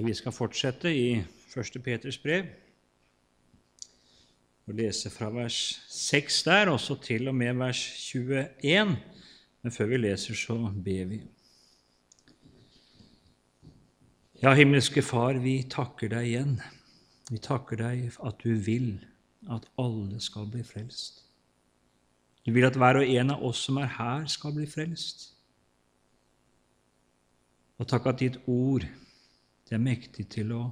Vi skal fortsette i 1. Peters brev og lese fra vers 6 der, også til og med vers 21. Men før vi leser, så ber vi. Ja, himmelske Far, vi takker deg igjen. Vi takker deg at du vil at alle skal bli frelst. Du vil at hver og en av oss som er her, skal bli frelst. Og takk at ditt ord det er mektig til å,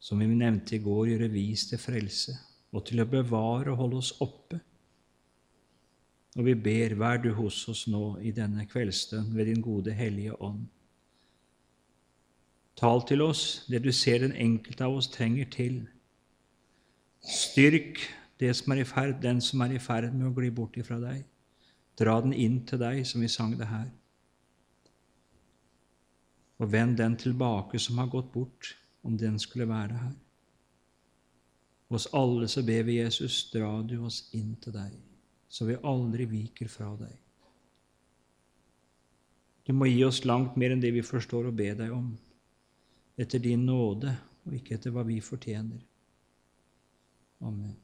som vi nevnte i går, gjøre vis til frelse, og til å bevare og holde oss oppe. Og vi ber, vær du hos oss nå i denne kveldsstund ved din gode Hellige Ånd. Tal til oss det du ser den enkelte av oss trenger til. Styrk det som er i ferd, den som er i ferd med å gli bort ifra deg. Dra den inn til deg, som vi sang det her. Og vend den tilbake som har gått bort, om den skulle være her. Hos alle så ber vi Jesus, dra du oss inn til deg, så vi aldri viker fra deg. Du må gi oss langt mer enn det vi forstår å be deg om etter din nåde og ikke etter hva vi fortjener. Amen.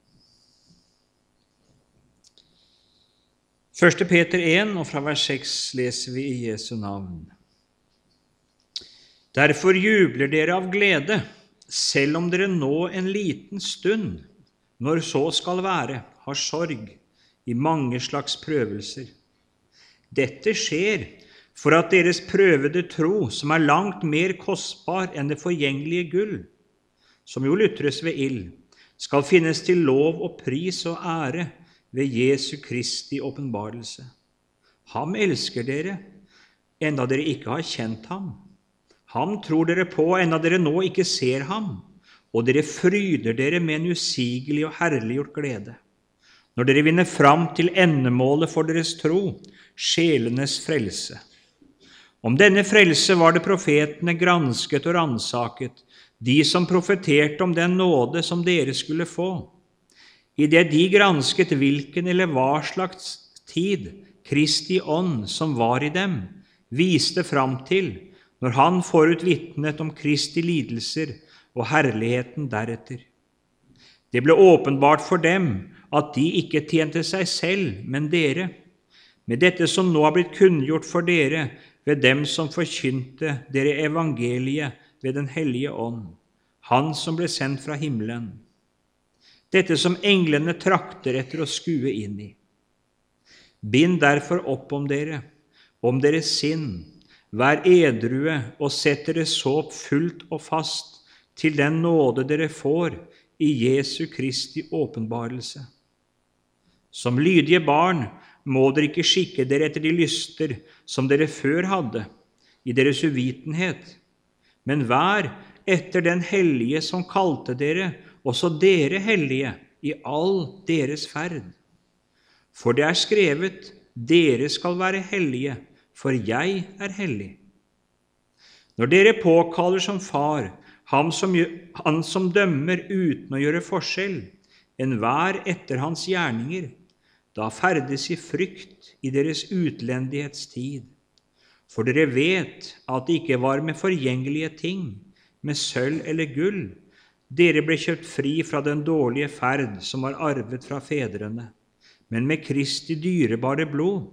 1. Peter 1, og fra vers 6 leser vi i Jesu navn. Derfor jubler dere av glede, selv om dere nå en liten stund, når så skal være, har sorg i mange slags prøvelser. Dette skjer for at deres prøvede tro, som er langt mer kostbar enn det forgjengelige gull, som jo lutres ved ild, skal finnes til lov og pris og ære ved Jesu Kristi åpenbarelse. Ham elsker dere, enda dere ikke har kjent ham. Ham tror dere på, enda dere nå ikke ser ham, og dere fryder dere med en usigelig og herliggjort glede. Når dere vinner fram til endemålet for deres tro, sjelenes frelse. Om denne frelse var det profetene gransket og ransaket, de som profeterte om den nåde som dere skulle få. Idet de gransket hvilken eller hva slags tid Kristi ånd som var i dem, viste fram til når han forut vitnet om Kristi lidelser og herligheten deretter. Det ble åpenbart for dem at de ikke tjente seg selv, men dere. Med dette som nå har blitt kunngjort for dere, ved dem som forkynte dere evangeliet ved Den hellige ånd, Han som ble sendt fra himmelen, dette som englene trakter etter å skue inn i. Bind derfor opp om dere, om deres sinn, vær edrue og sett dere såp fullt og fast til den nåde dere får i Jesu Kristi åpenbarelse. Som lydige barn må dere ikke skikke dere etter de lyster som dere før hadde, i deres uvitenhet, men vær etter den hellige som kalte dere, også dere hellige, i all deres ferd. For det er skrevet, dere skal være hellige, for jeg er hellig. Når dere påkaller som far ham som, han som dømmer uten å gjøre forskjell, enhver etter hans gjerninger, da ferdes i frykt i deres utlendighetstid. For dere vet at det ikke var med forgjengelige ting, med sølv eller gull, dere ble kjøpt fri fra den dårlige ferd som var arvet fra fedrene, men med Kristi dyrebare blod,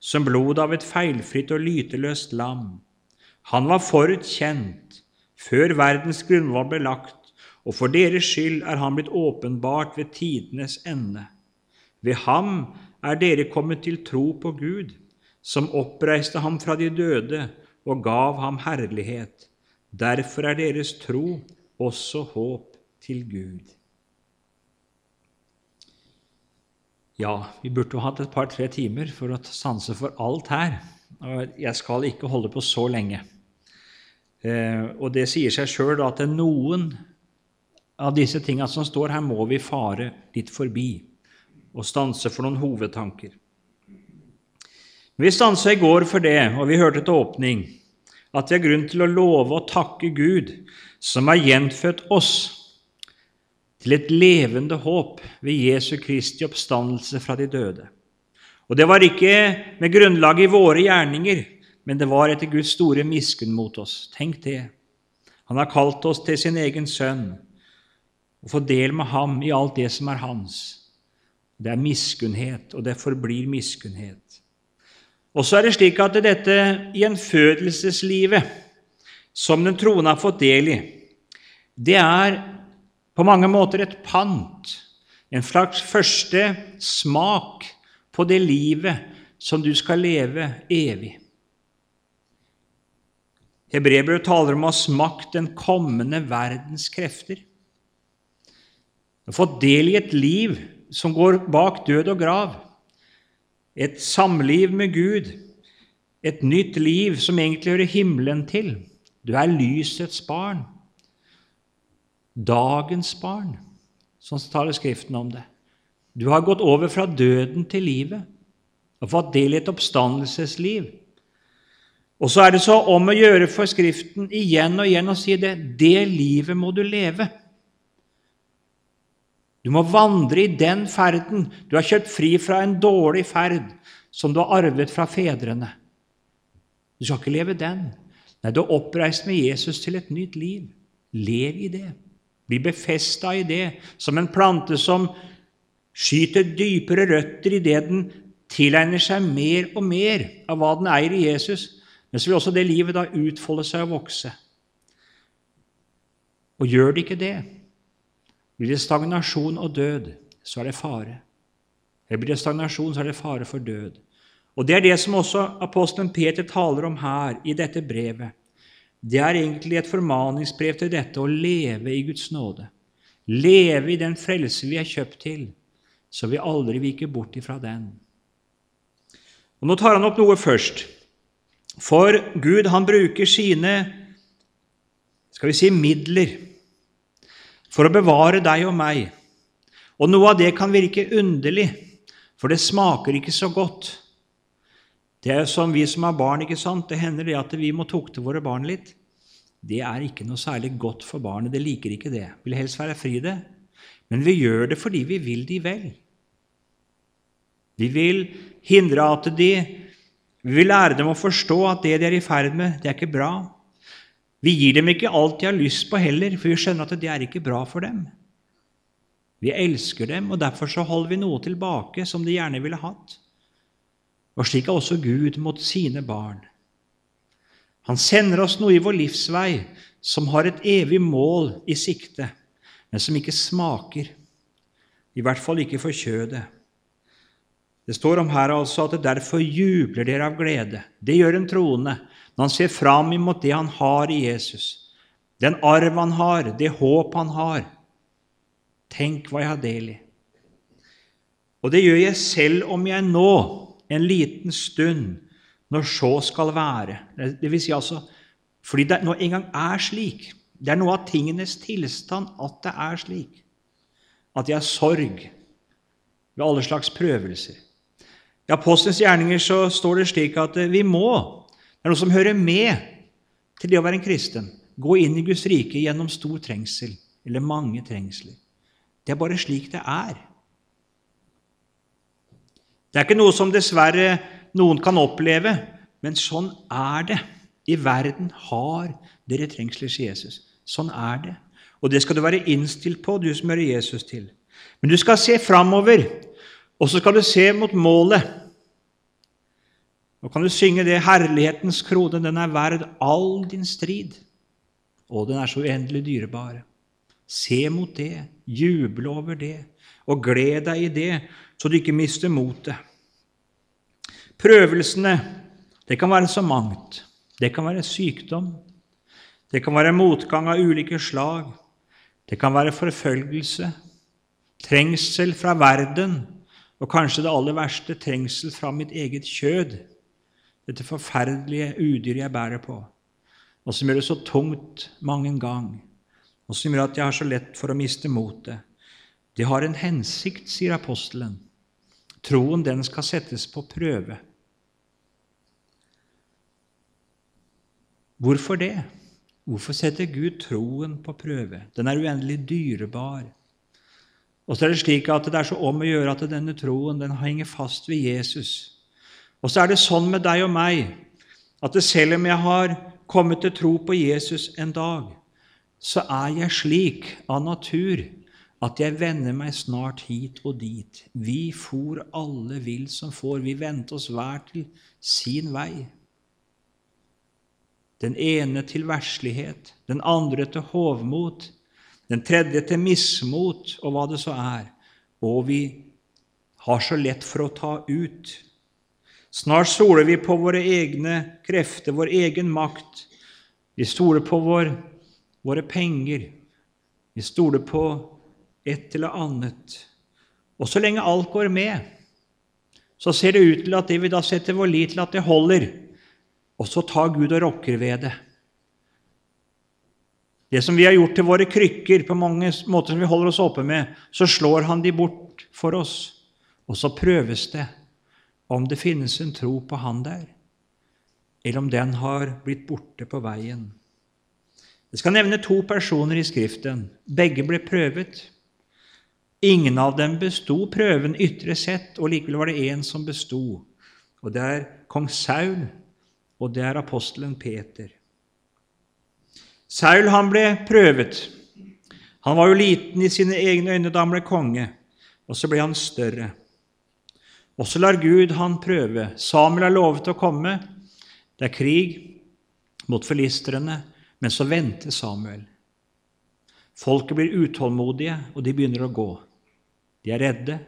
som blod av et feilfritt og lyteløst lam. Han var forutkjent, før verdens grunnvoll ble lagt, og for deres skyld er han blitt åpenbart ved tidenes ende. Ved ham er dere kommet til tro på Gud, som oppreiste ham fra de døde og gav ham herlighet. Derfor er deres tro også håp til Gud. Ja, vi burde jo hatt et par-tre timer for å sanse for alt her. og Jeg skal ikke holde på så lenge. Eh, og det sier seg sjøl at noen av disse tinga som står her, må vi fare litt forbi og stanse for noen hovedtanker. Vi stansa i går for det, og vi hørte til åpning at vi har grunn til å love og takke Gud, som har gjenfødt oss til et levende håp ved Jesu Kristi oppstandelse fra de døde. Og det var ikke med grunnlag i våre gjerninger, men det var etter Guds store miskunn mot oss. Tenk det. Han har kalt oss til sin egen sønn og få del med ham i alt det som er hans. Det er miskunnhet, og det forblir miskunnhet. Og så er det slik at dette gjenfødelseslivet som den troende har fått del i, det er på mange måter et pant, en slags første smak på det livet som du skal leve evig. Hebreerbrevet taler om å ha smakt den kommende verdens krefter. Å få del i et liv som går bak død og grav. Et samliv med Gud. Et nytt liv som egentlig hører himmelen til. Du er lysets barn. Dagens barn, sånn taler Skriften om det. Du har gått over fra døden til livet og fått del i et oppstandelsesliv. Og så er det så om å gjøre for Skriften igjen og igjen å si det. Det livet må du leve. Du må vandre i den ferden. Du har kjøpt fri fra en dårlig ferd som du har arvet fra fedrene. Du skal ikke leve den. Nei, du er oppreist med Jesus til et nytt liv. Lev i det. Bli befesta i det, som en plante som skyter dypere røtter i det den tilegner seg mer og mer av hva den eier i Jesus. Men så vil også det livet da utfolde seg og vokse. Og gjør det ikke det, blir det stagnasjon og død, så er det fare. Eller blir det stagnasjon, så er det fare for død. Og Det er det som også apostelen Peter taler om her i dette brevet. Det er egentlig et formaningsbrev til dette å leve i Guds nåde. Leve i den frelse vi er kjøpt til, så vi aldri viker bort ifra den. Og Nå tar han opp noe først. For Gud, han bruker sine skal vi si, midler for å bevare deg og meg. Og noe av det kan virke underlig, for det smaker ikke så godt. Det er som vi som har barn. ikke sant? Det hender det at vi må tukte våre barn litt. Det er ikke noe særlig godt for barnet. Det liker ikke det. Vil helst være fri det. Men vi gjør det fordi vi vil de vel. Vi vil hindre at de Vi vil lære dem å forstå at det de er i ferd med, det er ikke bra. Vi gir dem ikke alt de har lyst på heller, for vi skjønner at det er ikke bra for dem. Vi elsker dem, og derfor så holder vi noe tilbake som de gjerne ville hatt. Og slik er også Gud mot sine barn. Han sender oss noe i vår livsvei som har et evig mål i sikte, men som ikke smaker, i hvert fall ikke for kjødet. Det står om her altså at det derfor jubler dere av glede. Det gjør en troende når han ser fram imot det han har i Jesus, den arv han har, det håp han har. Tenk hva jeg har del i. Og det gjør jeg selv om jeg nå, en liten stund, når så skal være. Det vil si altså fordi det nå engang er slik. Det er noe av tingenes tilstand at det er slik. At det er sorg ved alle slags prøvelser. I Apostelens gjerninger så står det slik at eh, vi må Det er noe som hører med til det å være en kristen. Gå inn i Guds rike gjennom stor trengsel, eller mange trengsler. Det er bare slik det er. Det er ikke noe som dessverre noen kan oppleve, men sånn er det. I verden har dere trengsler, sier Jesus. Sånn er det. Og det skal du være innstilt på, du som hører Jesus til. Men du skal se framover og så skal du se mot målet. Nå kan du synge det 'Herlighetens krone, den er verd all din strid'. Og den er så uendelig dyrebar. Se mot det, juble over det, og gled deg i det, så du ikke mister motet. Prøvelsene, det kan være så mangt. Det kan være sykdom. Det kan være motgang av ulike slag. Det kan være forfølgelse, trengsel fra verden og kanskje det aller verste trengsel fra mitt eget kjød, dette forferdelige udyret jeg bærer på, og som gjør det så tungt mange gang, og som gjør at jeg har så lett for å miste motet. Det har en hensikt, sier apostelen. Troen, den skal settes på prøve. Hvorfor det? Hvorfor setter Gud troen på prøve? Den er uendelig dyrebar. Og så er det slik at det er så om å gjøre at denne troen den henger fast ved Jesus. Og så er det sånn med deg og meg at selv om jeg har kommet til tro på Jesus en dag, så er jeg slik av natur at jeg vender meg snart hit og dit. Vi for alle vill som får, vi vendte oss hver til sin vei. Den ene til verslighet, den andre til hovmot, den tredje til mismot, og hva det så er. Og vi har så lett for å ta ut. Snart stoler vi på våre egne krefter, vår egen makt. Vi stoler på vår, våre penger. Vi stoler på et eller annet. Og så lenge alt går med, så ser det ut til at det vi da setter vår lit til, at det holder. Og så tar Gud og rokker ved det. Det som vi har gjort til våre krykker, på mange måter som vi holder oss oppe med, så slår han de bort for oss. Og så prøves det om det finnes en tro på Han der, eller om den har blitt borte på veien. Jeg skal nevne to personer i Skriften. Begge ble prøvet. Ingen av dem besto prøven ytre sett, og likevel var det én som besto. Og det er kong Saul, og det er apostelen Peter. Saul han ble prøvet. Han var jo liten i sine egne øyne da han ble konge, og så ble han større. Og så lar Gud han prøve. Samuel har lovet å komme. Det er krig mot filistrene, men så venter Samuel. Folket blir utålmodige, og de begynner å gå. De er redde.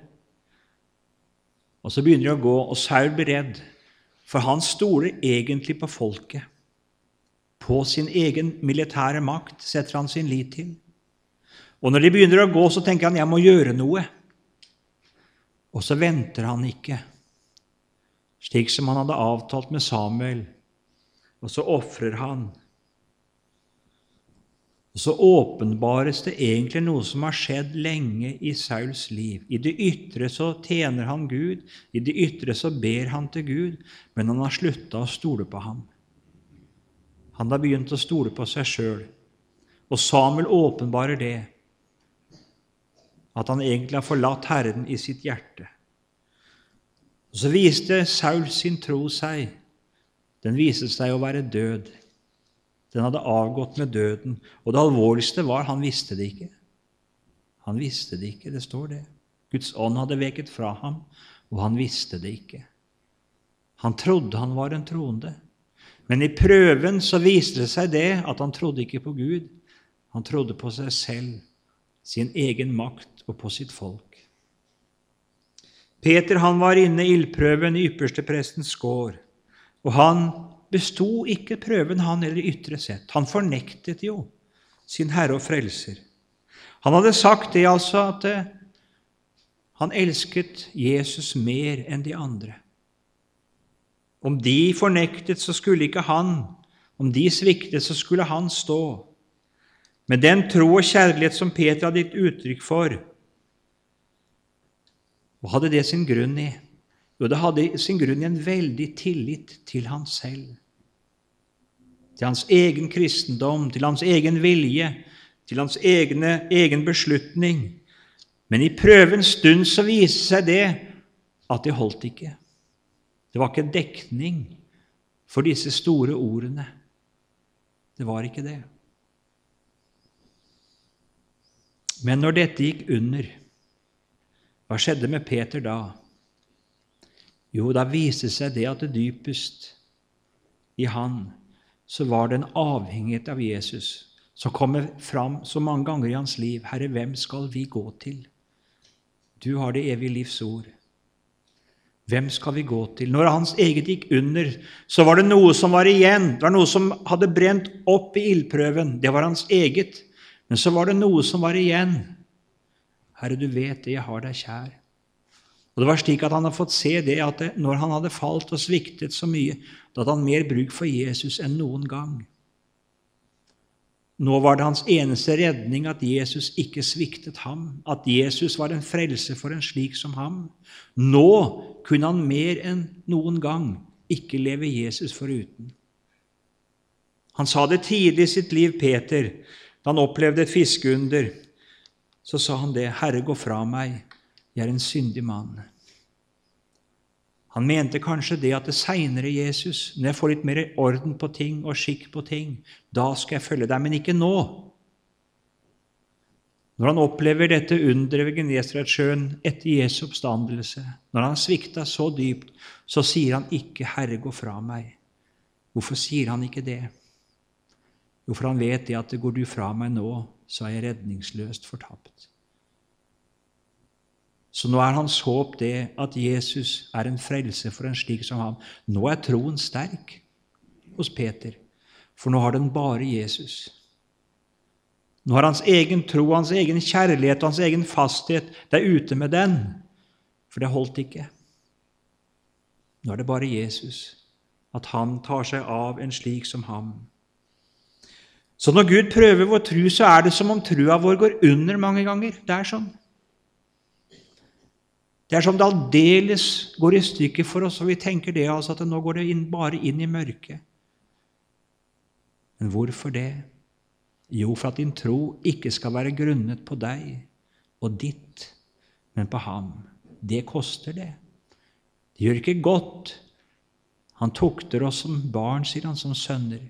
Og så begynner de å gå, og Saul blir redd, for han stoler egentlig på folket. På sin egen militære makt setter han sin lit til. Og når de begynner å gå, så tenker han jeg må gjøre noe. Og så venter han ikke, slik som han hadde avtalt med Samuel. Og så ofrer han. Og så åpenbares det egentlig noe som har skjedd lenge i Sauls liv. I det ytre så tjener han Gud, i det ytre så ber han til Gud, men han har slutta å stole på ham. Han har begynt å stole på seg sjøl. Og Samuel åpenbarer det, at han egentlig har forlatt Herren i sitt hjerte. Og Så viste Saul sin tro seg. Den viste seg å være død. Den hadde avgått med døden. Og det alvorligste var han visste det ikke. Han visste det ikke, det står det. Guds ånd hadde veket fra ham, og han visste det ikke. Han trodde han var en troende. Men i prøven så viste det seg det at han trodde ikke på Gud. Han trodde på seg selv, sin egen makt og på sitt folk. Peter han var inne i ildprøven i yppersteprestens gård, og han besto ikke prøven, han eller ytre sett. Han fornektet jo sin Herre og Frelser. Han hadde sagt det altså at eh, han elsket Jesus mer enn de andre. Om de fornektet, så skulle ikke han. Om de sviktet, så skulle han stå. Med den tro og kjærlighet som Peter hadde gitt uttrykk for, hva hadde det sin grunn i? Jo, det hadde sin grunn i en veldig tillit til han selv. Til hans egen kristendom, til hans egen vilje, til hans egne, egen beslutning. Men i prøvens stund så viste seg det at det holdt ikke. Det var ikke dekning for disse store ordene. Det var ikke det. Men når dette gikk under, hva skjedde med Peter da? Jo, da viste seg det at det dypest i han så var det en avhengighet av Jesus som kommer fram så mange ganger i hans liv. Herre, hvem skal vi gå til? Du har det evige livs ord. Hvem skal vi gå til? Når hans eget gikk under, så var det noe som var igjen. Det var noe som hadde brent opp i ildprøven. Det var hans eget. Men så var det noe som var igjen. Herre, du vet det, jeg har deg kjær. Og Det var slik at han hadde fått se det at det, når han hadde falt og sviktet så mye, da hadde han mer bruk for Jesus enn noen gang. Nå var det hans eneste redning at Jesus ikke sviktet ham, at Jesus var en frelse for en slik som ham. Nå kunne han mer enn noen gang ikke leve Jesus foruten. Han sa det tidlig i sitt liv, Peter, da han opplevde et fiskeunder. Så sa han det, 'Herre, gå fra meg, jeg er en syndig mann'. Han mente kanskje det at det seinere Jesus, når jeg får litt mer orden på ting og skikk på ting, da skal jeg følge deg, men ikke nå. Når han opplever dette underet ved Genesaretsjøen etter Jesu oppstandelse, når han svikta så dypt, så sier han ikke 'Herre, gå fra meg'. Hvorfor sier han ikke det? Jo, for han vet det at går du fra meg nå, så er jeg redningsløst fortapt. Så nå er hans håp det at Jesus er en frelse for en slik som ham. Nå er troen sterk hos Peter, for nå har den bare Jesus. Nå har hans egen tro, hans egen kjærlighet og hans egen fasthet Det er ute med den, for det holdt ikke. Nå er det bare Jesus, at han tar seg av en slik som ham. Så når Gud prøver vår tru, så er det som om trua vår går under mange ganger. Det er sånn. Det er som det aldeles går i stykker for oss, og vi tenker det altså at nå går det inn, bare inn i mørket. Men hvorfor det? Jo, for at din tro ikke skal være grunnet på deg og ditt, men på ham. Det koster det. Det gjør ikke godt. Han tukter oss som barn, sier han, som sønner.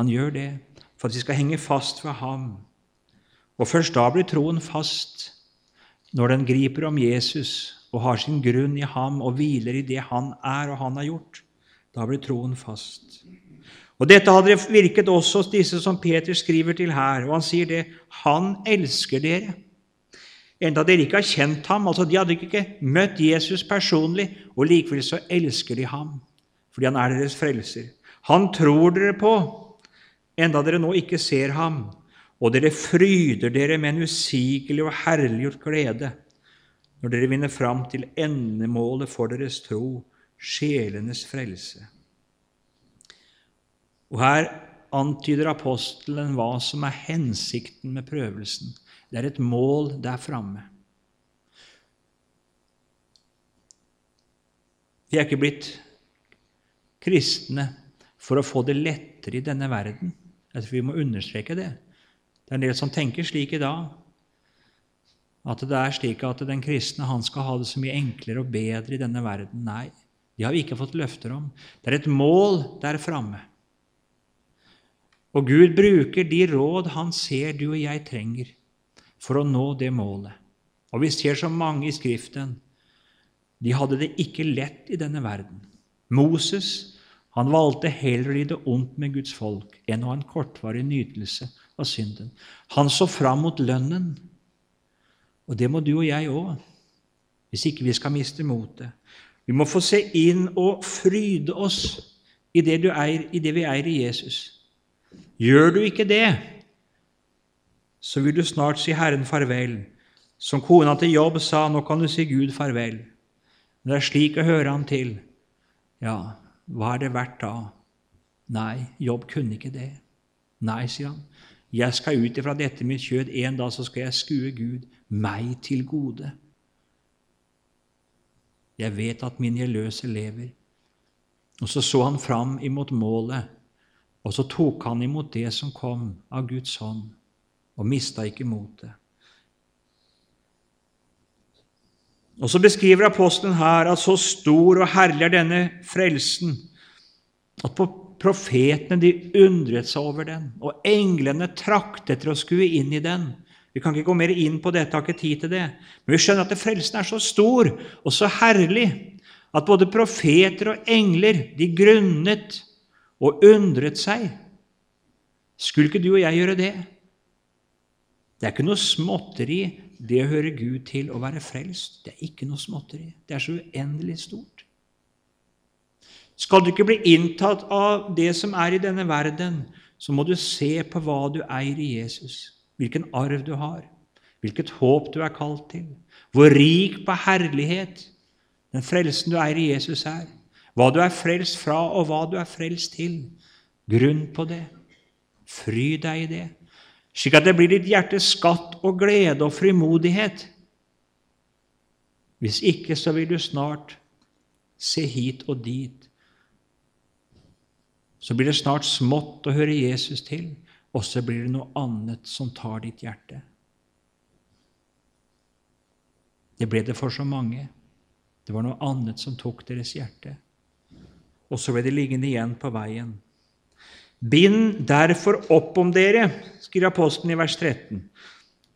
Han gjør det for at vi skal henge fast ved ham. Og først da blir troen fast når den griper om Jesus og har sin grunn i ham og hviler i det han er og han har gjort, da blir troen fast. Og Dette hadde virket også hos disse som Peter skriver til her. og Han sier det han elsker dere. Enda dere ikke har kjent ham, altså De hadde ikke møtt Jesus personlig, og likevel så elsker de ham, fordi han er deres frelser. Han tror dere på, enda dere nå ikke ser ham, og dere fryder dere med en usigelig og herliggjort glede når dere vinner fram til endemålet for deres tro, sjelenes frelse. Og Her antyder apostelen hva som er hensikten med prøvelsen. Det er et mål der framme. Vi er ikke blitt kristne for å få det lettere i denne verden. Tror vi må understreke det. Det er en del som tenker slik i dag, at det er slik at den kristne han skal ha det så mye enklere og bedre i denne verden. Nei, det har vi ikke fått løfter om. Det er et mål der framme. Og Gud bruker de råd han ser du og jeg trenger for å nå det målet. Og vi ser så mange i Skriften. De hadde det ikke lett i denne verden. Moses han valgte heller å lide ondt med Guds folk enn å ha en kortvarig nytelse av synden. Han så fram mot lønnen. Og det må du og jeg òg, hvis ikke vi skal miste motet. Vi må få se inn og fryde oss i det, eier, i det vi eier i Jesus. Gjør du ikke det, så vil du snart si Herren farvel. Som kona til Jobb sa, nå kan du si Gud farvel. Men det er slik å høre ham til. Ja, hva er det verdt da? Nei, Jobb kunne ikke det. Nei, sier han. Jeg skal ut ifra dette mitt kjød. En dag så skal jeg skue Gud meg til gode. Jeg vet at min gjeløse lever. Og så så han fram imot målet, og så tok han imot det som kom av Guds hånd, og mista ikke motet. Og så beskriver apostelen her at så stor og herlig er denne frelsen at på Profetene de undret seg over den, og englene trakt etter å skue inn i den. Vi kan ikke gå mer inn på dette, har ikke tid til det. Men vi skjønner at frelsen er så stor og så herlig at både profeter og engler de grunnet og undret seg. Skulle ikke du og jeg gjøre det? Det er ikke noe småtteri, det å høre Gud til å være frelst. Det er ikke noe småtteri. Det er så uendelig stort. Skal du ikke bli inntatt av det som er i denne verden, så må du se på hva du eier i Jesus, hvilken arv du har, hvilket håp du er kalt til, hvor rik på herlighet den frelsen du eier i Jesus, er, hva du er frelst fra, og hva du er frelst til. Grunn på det. Fry deg i det, slik at det blir ditt hjertes skatt og glede og frimodighet. Hvis ikke, så vil du snart se hit og dit så blir det snart smått å høre Jesus til, og så blir det noe annet som tar ditt hjerte. Det ble det for så mange. Det var noe annet som tok deres hjerte. Og så ble det liggende igjen på veien. Bind derfor opp om dere, skriver apostelen i vers 13,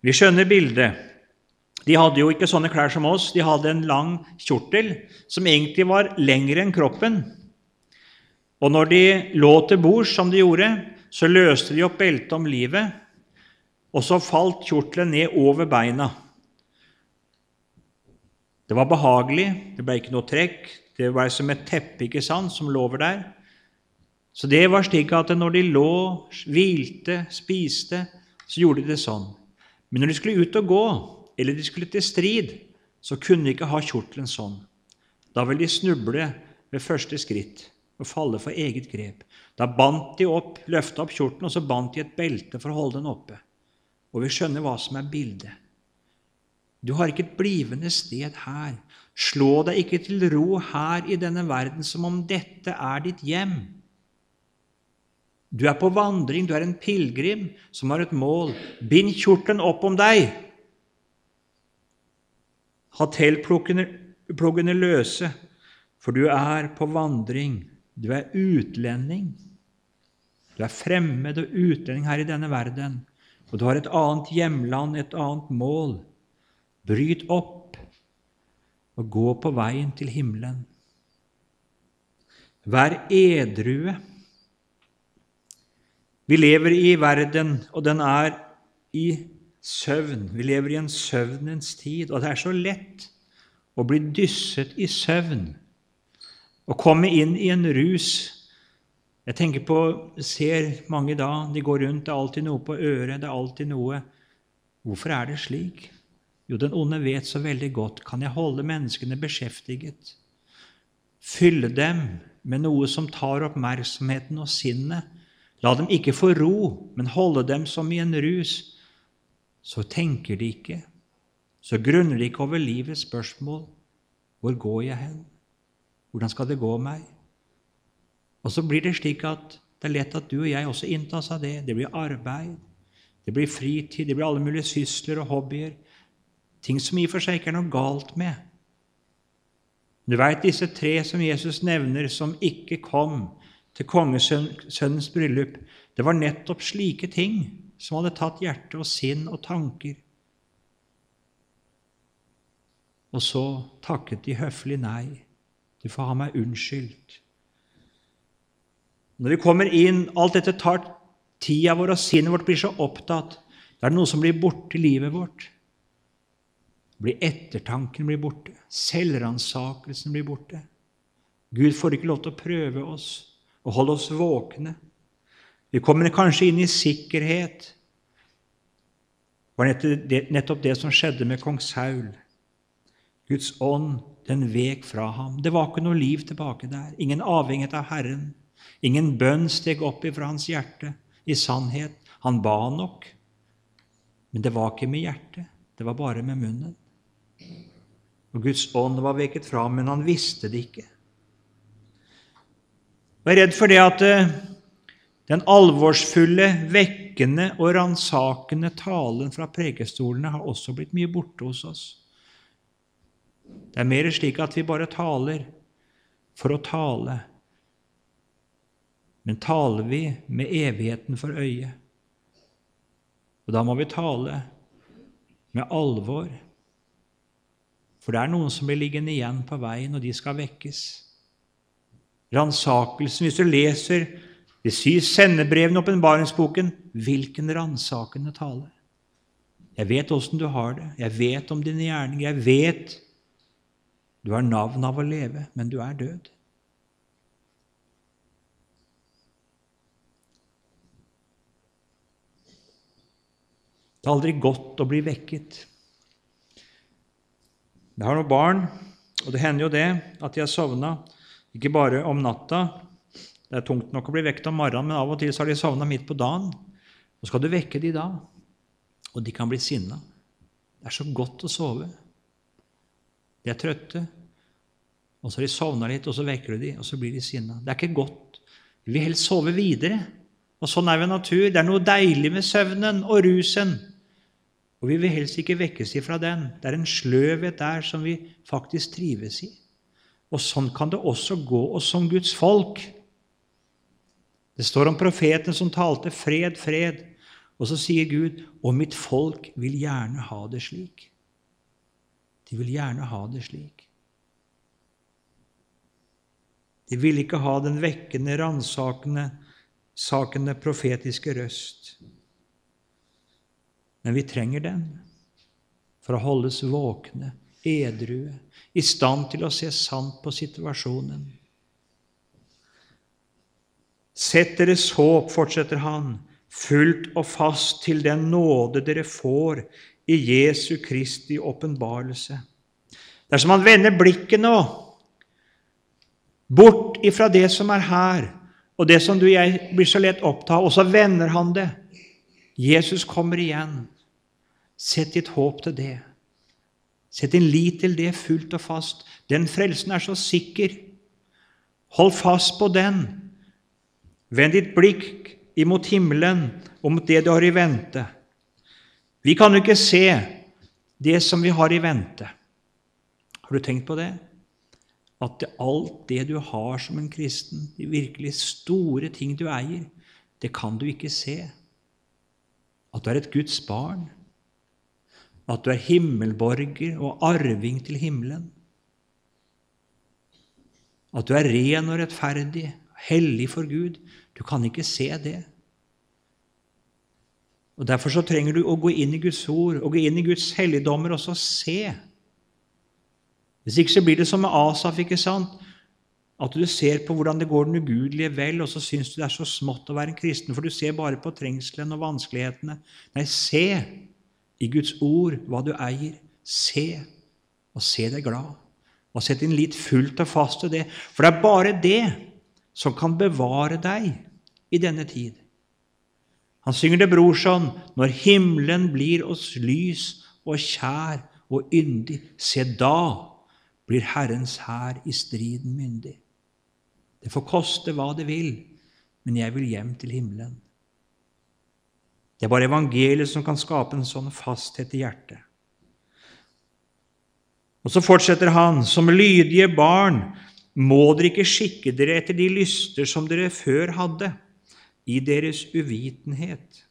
Vi skjønner bildet. De hadde jo ikke sånne klær som oss. De hadde en lang kjortel som egentlig var lengre enn kroppen. Og når de lå til bords, som de gjorde, så løste de opp beltet om livet, og så falt kjortelen ned over beina. Det var behagelig, det ble ikke noe trekk, det var som et teppe ikke sant, som lå over der. Så det var slik at når de lå, hvilte, spiste, så gjorde de det sånn. Men når de skulle ut og gå, eller de skulle til strid, så kunne de ikke ha kjortelen sånn. Da ville de snuble ved første skritt og falle for eget grep. Da bandt de opp, løfta opp kjorten, og så bandt de et belte for å holde den oppe. Og vi skjønner hva som er bildet. Du har ikke et blivende sted her. Slå deg ikke til ro her i denne verden som om dette er ditt hjem. Du er på vandring, du er en pilegrim som har et mål. Bind kjortelen opp om deg. Ha teltpluggene løse, for du er på vandring. Du er utlending. Du er fremmed og utlending her i denne verden, og du har et annet hjemland, et annet mål. Bryt opp og gå på veien til himmelen. Vær edrue. Vi lever i verden, og den er i søvn. Vi lever i en søvnens tid, og det er så lett å bli dysset i søvn å komme inn i en rus. Jeg tenker på, ser mange da, de går rundt, det er alltid noe på øret, det er alltid noe. Hvorfor er det slik? Jo, den onde vet så veldig godt. Kan jeg holde menneskene beskjeftiget, fylle dem med noe som tar oppmerksomheten og sinnet, la dem ikke få ro, men holde dem som i en rus, så tenker de ikke, så grunner de ikke over livets spørsmål. Hvor går jeg hen? Hvordan skal det gå meg? Og så blir det slik at det er lett at du og jeg også inntas av det. Det blir arbeid, det blir fritid, det blir alle mulige sysler og hobbyer. Ting som i og for seg ikke er noe galt med. Du veit disse tre som Jesus nevner, som ikke kom til kongesønnens bryllup. Det var nettopp slike ting som hadde tatt hjerte og sinn og tanker. Og så takket de høflig nei. Du får ha meg unnskyldt. Når vi kommer inn, alt dette tar tida vår, og sinnet vårt blir så opptatt. Da er det noe som blir borte i livet vårt. Blir ettertanken blir borte. Selvransakelsen blir borte. Gud får ikke lov til å prøve oss og holde oss våkne. Vi kommer kanskje inn i sikkerhet. Det var nettopp det som skjedde med kong Saul. Guds ånd den vek fra ham. Det var ikke noe liv tilbake der. Ingen avhengighet av Herren. Ingen bønn steg opp ifra hans hjerte i sannhet. Han ba nok, men det var ikke med hjertet, det var bare med munnen. Og Guds ånd var veket fra, men han visste det ikke. Jeg er redd for det at eh, den alvorsfulle, vekkende og ransakende talen fra prekestolene har også blitt mye borte hos oss. Det er mer slik at vi bare taler for å tale. Men taler vi med evigheten for øye? Og da må vi tale med alvor. For det er noen som blir liggende igjen på veien, og de skal vekkes. Ransakelsen Hvis du leser de syv sendebrevene i åpenbaringsboken, hvilken ransakende tale? Jeg vet åssen du har det, jeg vet om dine gjerninger, jeg vet du har navn av å leve, men du er død. Det er aldri godt å bli vekket. Jeg har noen barn, og det hender jo det at de har sovna, ikke bare om natta. Det er tungt nok å bli vekket om morgenen, men av og til så har de sovna midt på dagen. Så skal du vekke de da, og de kan bli sinna. Det er så godt å sove. De er trøtte, og så har de sovna litt, og så vekker du de, og så blir de sinna. Det er ikke godt. Vi vil helst sove videre. Og sånn er vi natur. Det er noe deilig med søvnen og rusen. Og vi vil helst ikke vekkes ifra den. Det er en sløvhet der som vi faktisk trives i. Og sånn kan det også gå oss som Guds folk. Det står om profeten som talte 'fred, fred', Og så sier Gud, 'Og mitt folk vil gjerne ha det slik'. De vil gjerne ha det slik. De vil ikke ha den vekkende, ransakende, sakende profetiske røst. Men vi trenger den for å holdes våkne, edrue, i stand til å se sant på situasjonen. Sett deres håp, fortsetter han, fullt og fast til den nåde dere får i Jesu Kristi åpenbarelse. Dersom man vender blikket nå bort ifra det som er her, og det som du og jeg blir så lett opptatt av, og så vender han det Jesus kommer igjen. Sett ditt håp til det. Sett din lit til det fullt og fast. Den frelsen er så sikker. Hold fast på den. Vend ditt blikk imot himmelen og mot det du har i vente. Vi kan jo ikke se det som vi har i vente. Har du tenkt på det? At alt det du har som en kristen, de virkelig store ting du eier, det kan du ikke se. At du er et Guds barn, at du er himmelborger og arving til himmelen. At du er ren og rettferdig, hellig for Gud. Du kan ikke se det. Og Derfor så trenger du å gå inn i Guds ord og gå inn i Guds helligdommer og så se. Hvis ikke så blir det som med Asaf, ikke sant? at du ser på hvordan det går den ugudelige vel, og så syns du det er så smått å være en kristen, for du ser bare på trengselen og vanskelighetene. Nei, se i Guds ord hva du eier. Se, og se deg glad. Og sett din lit fullt og fast til det. For det er bare det som kan bevare deg i denne tid. Han synger det brorson når himmelen blir oss lys og kjær og yndig, se da blir Herrens hær i striden myndig. Det får koste hva det vil, men jeg vil hjem til himmelen. Det er bare evangeliet som kan skape en sånn fasthet i hjertet. Og så fortsetter han, som lydige barn må dere ikke skikke dere etter de lyster som dere før hadde, i deres uvitenhet.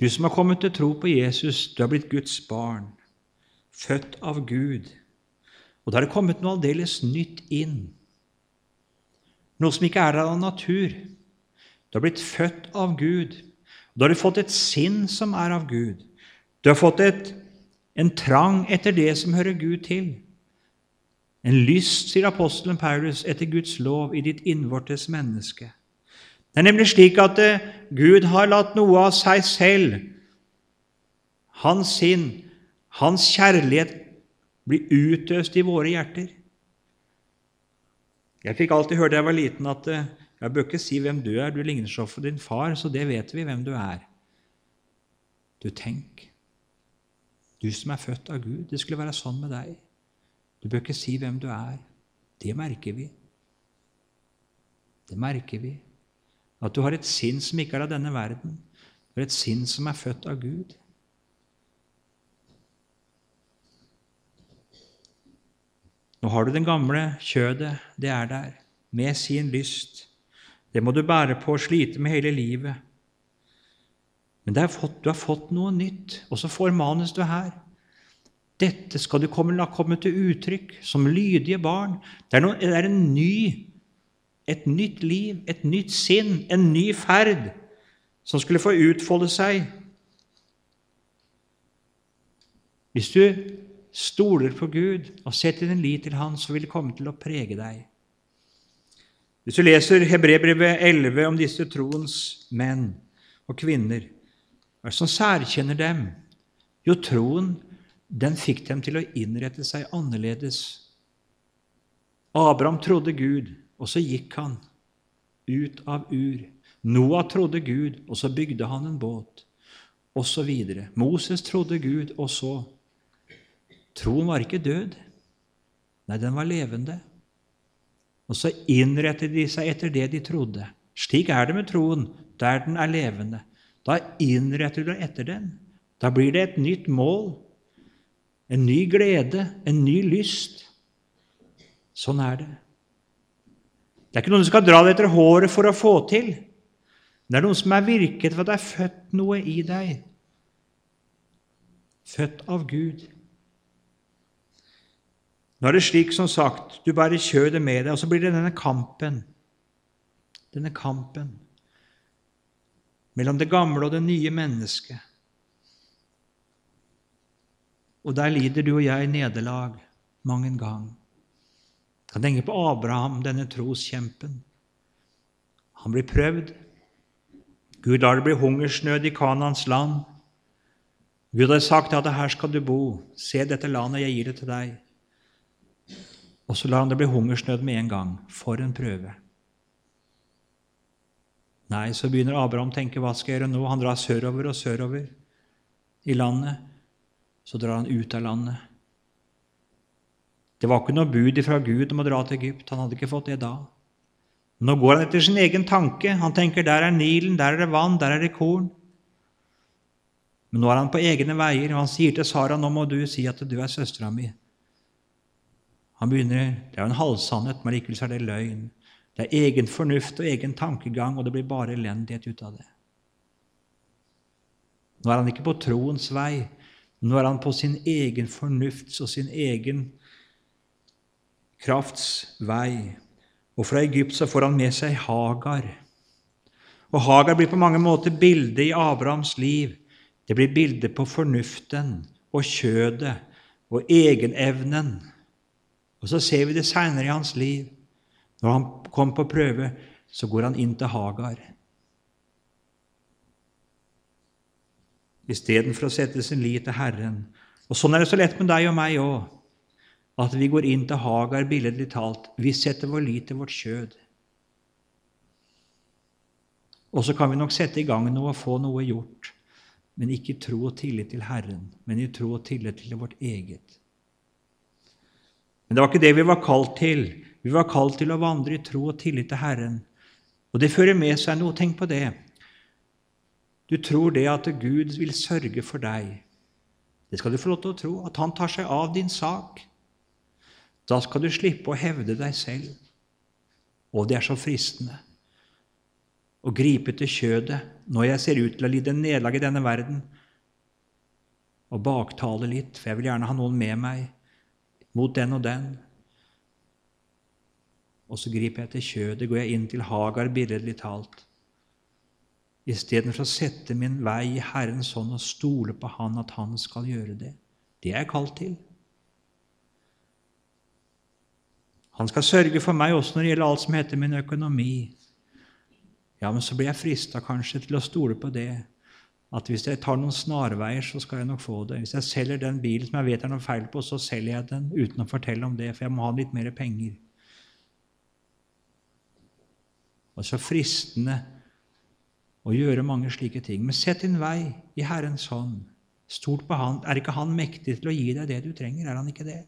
Du som har kommet til tro på Jesus, du har blitt Guds barn, født av Gud. Og da har det kommet noe aldeles nytt inn. Noe som ikke er av natur. Du har blitt født av Gud. Da har du fått et sinn som er av Gud. Du har fått et, en trang etter det som hører Gud til. En lyst, sier apostelen Paulus, etter Guds lov i ditt innvortes menneske. Det er nemlig slik at eh, Gud har latt noe av seg selv, hans sinn, hans kjærlighet, bli utøst i våre hjerter. Jeg fikk alltid høre da jeg var liten, at eh, jeg bør ikke si hvem du er, du ligner så for din far, så det vet vi hvem du er. Du, tenk, du som er født av Gud, det skulle være sånn med deg. Du bør ikke si hvem du er. Det merker vi. Det merker vi. At du har et sinn som ikke er av denne verden. Du har et sinn som er født av Gud. Nå har du den gamle kjødet, det er der, med sin lyst. Det må du bære på og slite med hele livet. Men fått, du har fått noe nytt, og så formanes du her. Dette skal du komme, la komme til uttrykk som lydige barn. Det er, noe, det er ny, et nytt liv, et nytt sinn, en ny ferd som skulle få utfolde seg. Hvis du stoler på Gud og setter din lit til Han, så vil det komme til å prege deg. Hvis du leser Hebrebrevet 11 om disse troens menn og kvinner, hva er det som særkjenner dem? Jo, troen den fikk dem til å innrette seg annerledes. Abraham trodde Gud, og så gikk han ut av Ur. Noah trodde Gud, og så bygde han en båt, osv. Moses trodde Gud, og så Troen var ikke død. Nei, den var levende. Og så innrettet de seg etter det de trodde. Slik er det med troen, der den er levende. Da innretter du deg etter den. Da blir det et nytt mål, en ny glede, en ny lyst. Sånn er det. Det er ikke noen du skal dra deg etter håret for å få til. Det er noen som er virket for at det er født noe i deg. Født av Gud. Nå er det slik som sagt, du bærer kjødet med deg, og så blir det denne kampen. Denne kampen mellom det gamle og det nye mennesket. Og der lider du og jeg nederlag mang en gang. Kan tenke på Abraham, denne troskjempen. Han blir prøvd. Gud lar det bli hungersnød i Kanans land. Gud har sagt at her skal du bo. Se dette landet, jeg gir det til deg. Og så lar han det bli hungersnød med en gang. For en prøve. Nei, så begynner Abraham å tenke hva skal jeg gjøre nå? Han drar sørover og sørover i landet. Så drar han ut av landet. Det var ikke noe bud fra Gud om å dra til Egypt. Han hadde ikke fått det da. Nå går han etter sin egen tanke. Han tenker der er Nilen, der er det vann, der er det korn. Men nå er han på egne veier, og han sier til Sara nå må du si at du er søstera mi. Han begynner, Det er jo en halvsannhet, men likevel er det løgn. Det er egen fornuft og egen tankegang, og det blir bare elendighet ut av det. Nå er han ikke på troens vei, nå er han på sin egen fornufts og sin egen krafts vei. Og fra Egypt så får han med seg Hagar. Og Hagar blir på mange måter bildet i Abrahams liv. Det blir bildet på fornuften og kjødet og egenevnen. Og så ser vi det seinere i hans liv. Når han kom på prøve, så går han inn til Hagar. Istedenfor å sette sin lit til Herren. Og Sånn er det så lett med deg og meg òg, at vi går inn til Hagar, billedlig talt. Vi setter vår lit til vårt kjød. Og så kan vi nok sette i gang noe og få noe gjort, men ikke i tro og tillit til Herren, men i tro og tillit til vårt eget. Men det var ikke det vi var kalt til. Vi var kalt til å vandre i tro og tillit til Herren. Og det fører med seg noe. Tenk på det. Du tror det at Gud vil sørge for deg. Det skal du få lov til å tro, at Han tar seg av din sak. Da skal du slippe å hevde deg selv. Og det er så fristende å gripe til kjødet når jeg ser ut til å lide nederlag i denne verden, og baktale litt, for jeg vil gjerne ha noen med meg mot den og den. Og så griper jeg til kjødet, går jeg inn til Hagar, billedlig talt. Istedenfor å sette min vei i Herrens hånd og stole på Han at Han skal gjøre det. Det er jeg kalt til. Han skal sørge for meg også når det gjelder alt som heter min økonomi. Ja, men så blir jeg frista kanskje til å stole på det. At hvis jeg tar noen snarveier, så skal jeg nok få det. Hvis jeg selger den bilen som jeg vet er noe feil på, så selger jeg den uten å fortelle om det, for jeg må ha litt mer penger. Og så fristende å gjøre mange slike ting. Men sett din vei i Herrens hånd. Stort på Han. Er ikke Han mektig til å gi deg det du trenger? Er Han ikke det?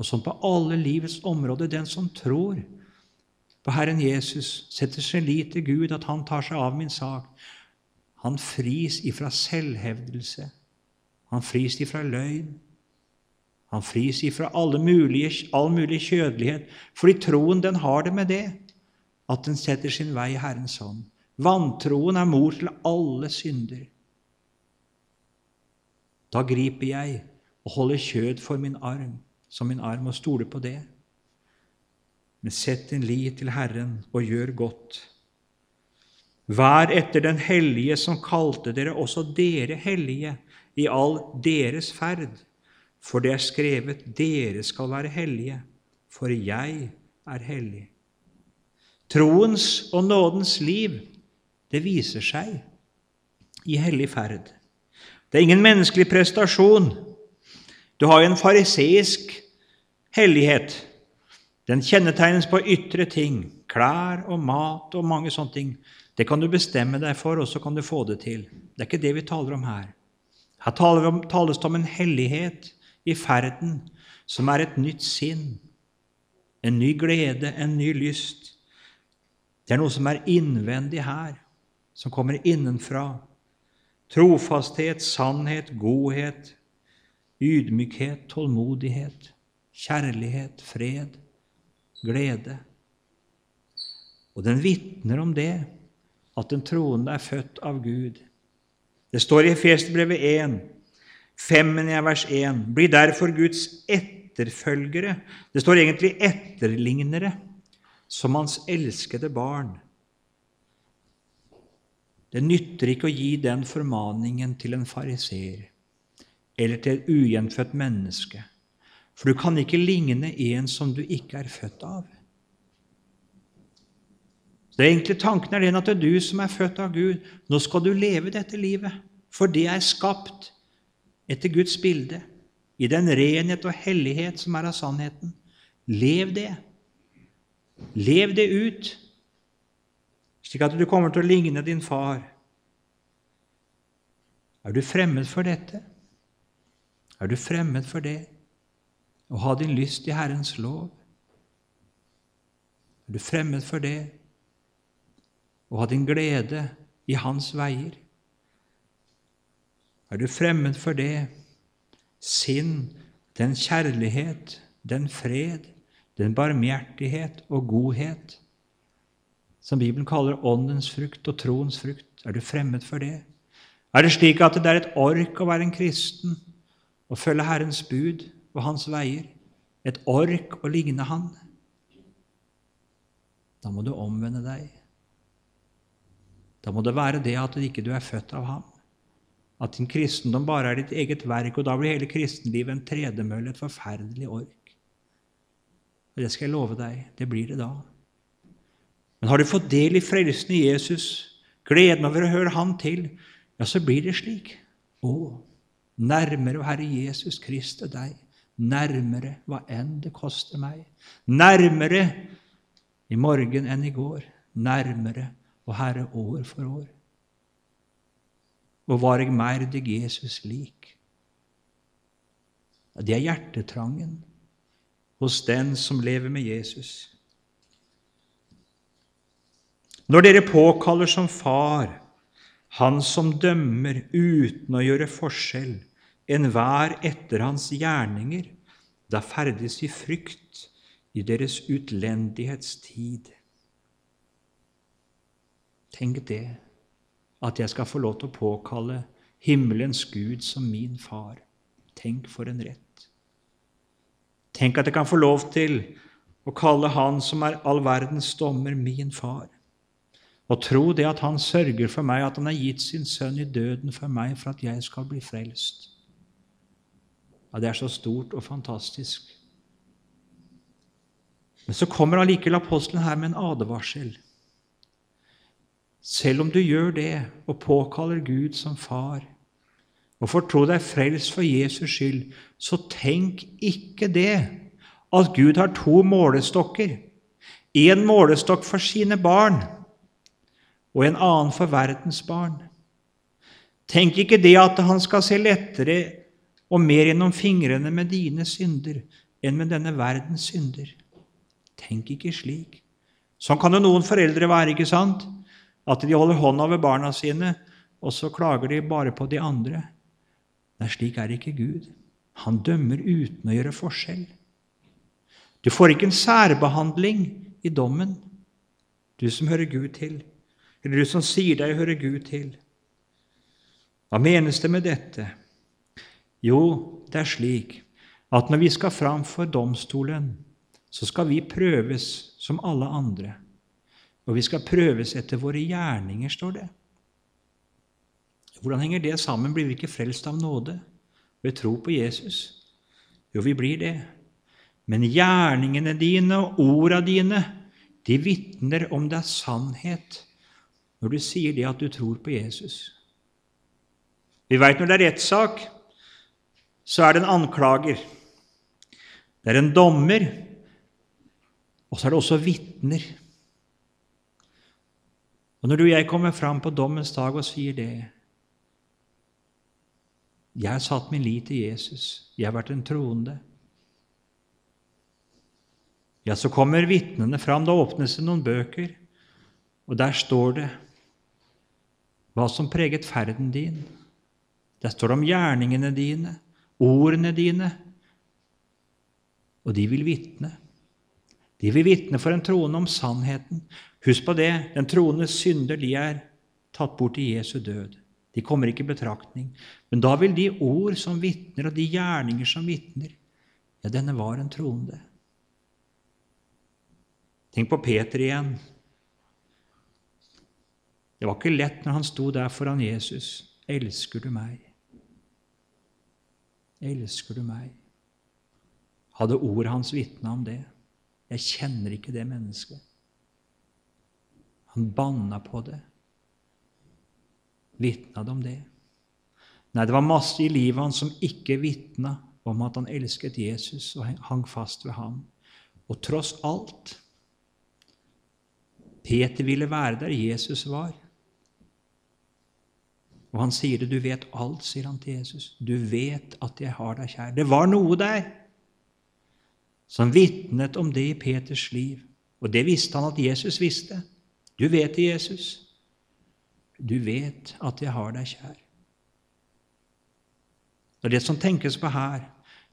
Og som på alle livets områder, den som tror på Herren Jesus, setter sin lit til Gud, at Han tar seg av min sak, han fris ifra selvhevdelse. Han fris ifra løgn. Han fris ifra mulige, all mulig kjødelighet, fordi troen den har det med det, at den setter sin vei i Herrens hånd. Vantroen er mor til alle synder. Da griper jeg og holder kjød for min arm, som min arm, og stoler på det. Men sett din lit til Herren og gjør godt. Vær etter den hellige som kalte dere, også dere hellige, i all deres ferd. For det er skrevet, dere skal være hellige, for jeg er hellig. Troens og nådens liv, det viser seg i hellig ferd. Det er ingen menneskelig prestasjon. Du har jo en fariseisk hellighet. Den kjennetegnes på ytre ting, klær og mat og mange sånne ting. Det kan du bestemme deg for, og så kan du få det til. Det er ikke det vi taler om her. Her tales det om en hellighet i ferden som er et nytt sinn, en ny glede, en ny lyst. Det er noe som er innvendig her, som kommer innenfra. Trofasthet, sannhet, godhet, ydmykhet, tålmodighet, kjærlighet, fred, glede. Og den vitner om det, at den troende er født av Gud. Det står i Efesbrevet 1, 5 vers 1, bli derfor Guds etterfølgere. Det står egentlig etterlignere, som hans elskede barn. Det nytter ikke å gi den formaningen til en fariseer eller til et ugjenfødt menneske, for du kan ikke ligne en som du ikke er født av. Det enkle tanken er den at det er du som er født av Gud. Nå skal du leve dette livet, for det er skapt etter Guds bilde, i den renhet og hellighet som er av sannheten. Lev det. Lev det ut, slik at du kommer til å ligne din far. Er du fremmed for dette? Er du fremmed for det? Å ha din lyst i Herrens lov? Er du fremmed for det? Å ha din glede i Hans veier? Er du fremmed for det? Sinn, den kjærlighet, den fred, den barmhjertighet og godhet som Bibelen kaller åndens frukt og troens frukt. Er du fremmed for det? Er det slik at det er et ork å være en kristen og følge Herrens bud og Hans veier? Et ork å ligne Han? Da må du omvende deg. Da må det være det at du ikke er født av Ham. At din kristendom bare er ditt eget verk, og da blir hele kristenlivet en tredemølle, et forferdelig ork. Og det skal jeg love deg, det blir det da. Men har du fått del i frelsen i Jesus, gleden over å høre Han til, ja, så blir det slik. Å, nærmere, Herre Jesus Kristus, deg. Nærmere hva enn det koster meg. Nærmere i morgen enn i går. Nærmere, og Herre, år for år. Og var jeg mer deg Jesus lik? Det er hjertetrangen hos den som lever med Jesus. Når dere påkaller som far han som dømmer uten å gjøre forskjell, enhver etter hans gjerninger, da ferdes i frykt i deres utlendighetstid. Tenk det, at jeg skal få lov til å påkalle himmelens Gud som min far. Tenk for en rett. Tenk at jeg kan få lov til å kalle Han som er all verdens dommer, min far. Og tro det at Han sørger for meg, at Han har gitt sin sønn i døden for meg for at jeg skal bli frelst. Ja, Det er så stort og fantastisk. Men så kommer allikevel apostelen her med en advarsel. Selv om du gjør det og påkaller Gud som far, og får tro deg frelst for Jesus skyld, så tenk ikke det at Gud har to målestokker. Én målestokk for sine barn og en annen for verdens barn. Tenk ikke det at han skal se lettere og mer gjennom fingrene med dine synder enn med denne verdens synder. Tenk ikke slik. Sånn kan jo noen foreldre være, ikke sant? At de holder hånda over barna sine, og så klager de bare på de andre. Nei, slik er ikke Gud. Han dømmer uten å gjøre forskjell. Du får ikke en særbehandling i dommen, du som hører Gud til eller du som sier deg å høre Gud til. Hva menes det med dette? Jo, det er slik at når vi skal fram for domstolen, så skal vi prøves som alle andre. Og vi skal prøves etter våre gjerninger, står det. Hvordan henger det sammen? Blir vi ikke frelst av nåde ved tro på Jesus? Jo, vi blir det. Men gjerningene dine og orda dine, de vitner om det er sannhet når du sier det at du tror på Jesus. Vi veit når det er rettssak, så er det en anklager. Det er en dommer, og så er det også vitner. Og når du og jeg kommer fram på dommens dag og sier det Jeg har satt min lit til Jesus, jeg har vært en troende. Ja, så kommer vitnene fram. Da åpnes det noen bøker, og der står det hva som preget ferden din. Der står det om gjerningene dine, ordene dine, og de vil vitne. De vil vitne for en troende om sannheten. Husk på det, den troendes synder de er tatt bort i Jesu død. De kommer ikke i betraktning. Men da vil de ord som vitner, og de gjerninger som vitner, ja, denne var en troende. Tenk på Peter igjen. Det var ikke lett når han sto der foran Jesus. Elsker du meg? Elsker du meg? Hadde ordet hans vitna om det? Jeg kjenner ikke det mennesket. Han banna på det. Vitna det om det? Nei, det var masse i livet hans som ikke vitna om at han elsket Jesus og hang fast ved ham. Og tross alt Peter ville være der Jesus var. Og han sier det. 'Du vet alt', sier han til Jesus. 'Du vet at jeg har deg kjær'. Det var noe der som vitnet om det i Peters liv. Og det visste han at Jesus visste. Du vet det, Jesus. Du vet at jeg har deg kjær. Og Det som tenkes på her,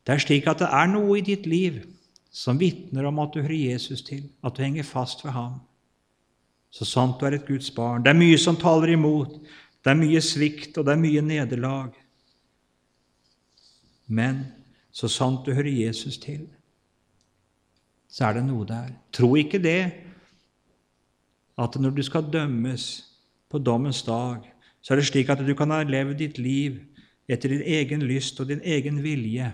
det er slik at det er noe i ditt liv som vitner om at du hører Jesus til, at du henger fast ved ham. Så sant du er et Guds barn. Det er mye som taler imot. Det er mye svikt, og det er mye nederlag. Men så sant du hører Jesus til, så er det noe der. Tro ikke det at når du skal dømmes på dommens dag, så er det slik at du kan ha levd ditt liv etter din egen lyst og din egen vilje.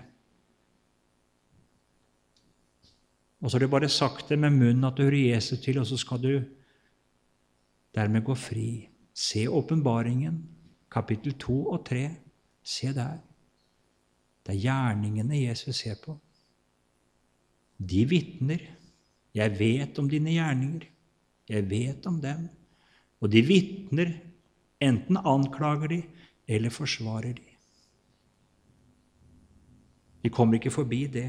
Og så har du bare sagt det med munnen at du hører Jesus til, og så skal du dermed gå fri. Se åpenbaringen, kapittel 2 og 3. Se der. Det er gjerningene Jesus ser på. De vitner. Jeg vet om dine gjerninger. Jeg vet om dem. Og de vitner. Enten anklager de eller forsvarer de. Vi kommer ikke forbi det.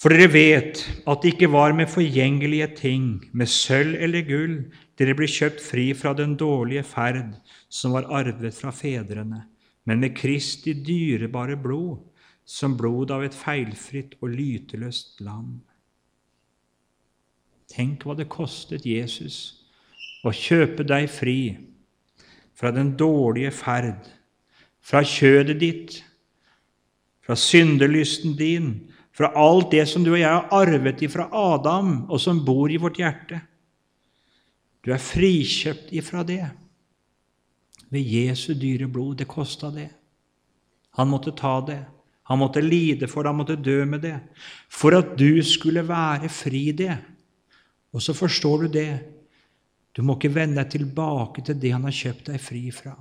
For dere vet at det ikke var med forgjengelige ting, med sølv eller gull, dere ble kjøpt fri fra den dårlige ferd som var arvet fra fedrene, men med Kristi dyrebare blod, som blod av et feilfritt og lyteløst lam. Tenk hva det kostet Jesus å kjøpe deg fri fra den dårlige ferd, fra kjødet ditt, fra syndelysten din, fra alt det som du og jeg har arvet ifra Adam, og som bor i vårt hjerte. Du er frikjøpt ifra det ved Jesu dyre blod. Det kosta det. Han måtte ta det. Han måtte lide for det, han måtte dø med det, for at du skulle være fri det. Og så forstår du det. Du må ikke vende deg tilbake til det han har kjøpt deg fri fra.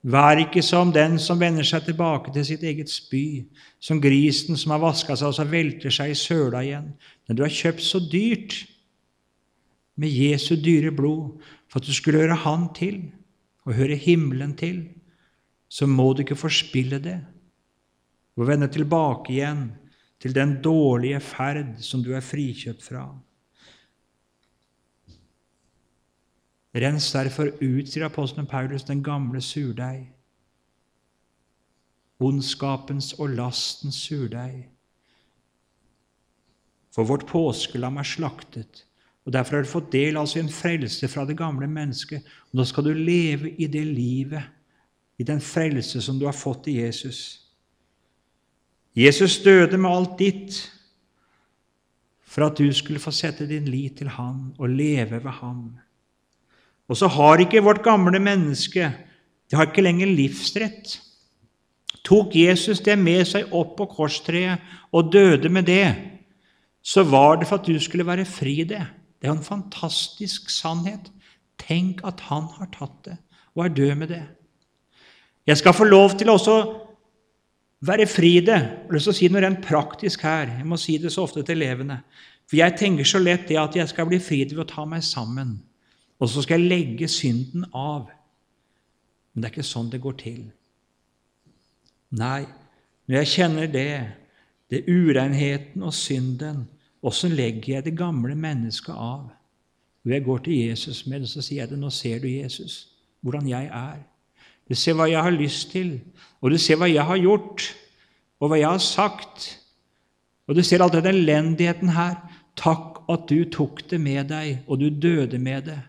Vær ikke som den som vender seg tilbake til sitt eget spy, som grisen som har vaska seg og så velter seg i søla igjen. når du har kjøpt så dyrt med Jesu dyre blod for at du skulle høre Han til og høre himmelen til, så må du ikke forspille det og vende tilbake igjen til den dårlige ferd som du er frikjøpt fra. Rens derfor ut, sier apostelen Paulus, den gamle surdeig. Ondskapens og lastens surdeig. For vårt påskelam er slaktet, og derfor har du fått del altså en frelse fra det gamle mennesket. Og nå skal du leve i det livet, i den frelse som du har fått i Jesus. Jesus døde med alt ditt for at du skulle få sette din lit til Han og leve ved Ham. Og så har ikke vårt gamle menneske det har ikke lenger livsrett. Tok Jesus det med seg opp på korstreet og døde med det, så var det for at du skulle være fri det. Det er en fantastisk sannhet. Tenk at han har tatt det og er død med det. Jeg skal få lov til også være fri det. Jeg har lyst til å si noe rent praktisk her. Jeg må si det så ofte til elevene. For jeg tenker så lett det at jeg skal bli fri til å ta meg sammen og så skal jeg legge synden av. Men det er ikke sånn det går til. Nei, når jeg kjenner det, det urenheten og synden, åssen legger jeg det gamle mennesket av? Når jeg går til Jesus med det, så sier jeg det. Nå ser du, Jesus, hvordan jeg er. Du ser hva jeg har lyst til, og du ser hva jeg har gjort, og hva jeg har sagt. Og du ser all den elendigheten her. Takk at du tok det med deg, og du døde med det.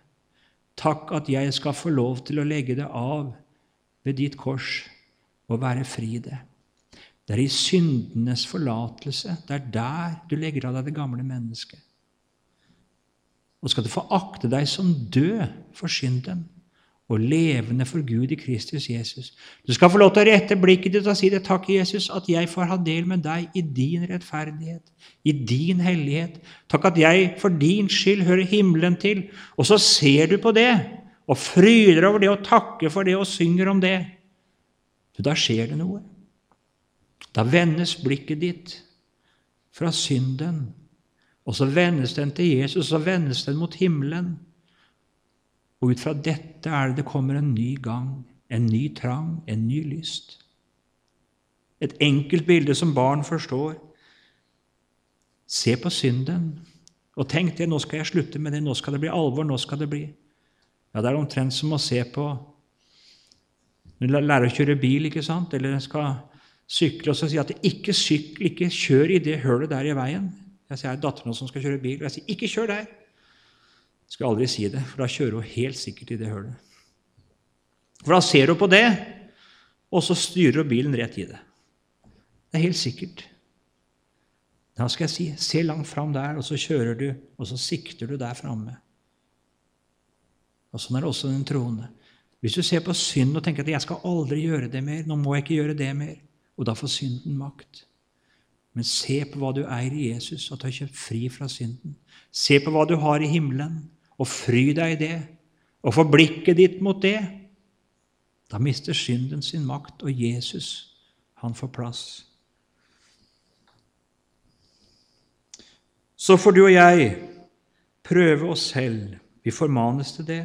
Takk at jeg skal få lov til å legge det av ved ditt kors og være fri det. Det er i syndenes forlatelse. Det er der du legger av deg det gamle mennesket. Og skal du få akte deg som død for synden og levende for Gud i Kristus Jesus. Du skal få lov til å rette blikket ditt og si det, takk, Jesus, at jeg får ha del med deg i din rettferdighet, i din hellighet. Takk at jeg for din skyld hører himmelen til. Og så ser du på det og fryder over det og takker for det og synger om det. Så da skjer det noe. Da vendes blikket ditt fra synden, og så vendes den til Jesus, og så vendes den mot himmelen. Og ut fra dette er det det kommer en ny gang, en ny trang, en ny lyst. Et enkelt bilde som barn forstår. Se på synden, og tenk det, nå skal jeg slutte med det, nå skal det bli alvor, nå skal det bli Ja, det er omtrent som å se på Når du lærer å kjøre bil, ikke sant, eller skal sykle, og så sier at ikke sykle, ikke kjør i det hølet der i veien. Jeg sier, er datteren som skal kjøre bil, og jeg sier ikke kjør der. Skal aldri si det, for da kjører hun helt sikkert i det hølet. For da ser hun på det, og så styrer hun bilen rett i det. Det er helt sikkert. Da skal jeg si se langt fram der, og så kjører du, og så sikter du der framme. Og Sånn er det også den troende. Hvis du ser på synd og tenker at 'jeg skal aldri gjøre det mer', 'nå må jeg ikke gjøre det mer', og da får synden makt. Men se på hva du eier i Jesus, at du har kjøpt fri fra synden. Se på hva du har i himmelen, og fry deg i det, og få blikket ditt mot det. Da mister synden sin makt, og Jesus, han får plass. Så får du og jeg prøve oss selv. Vi formanes til det.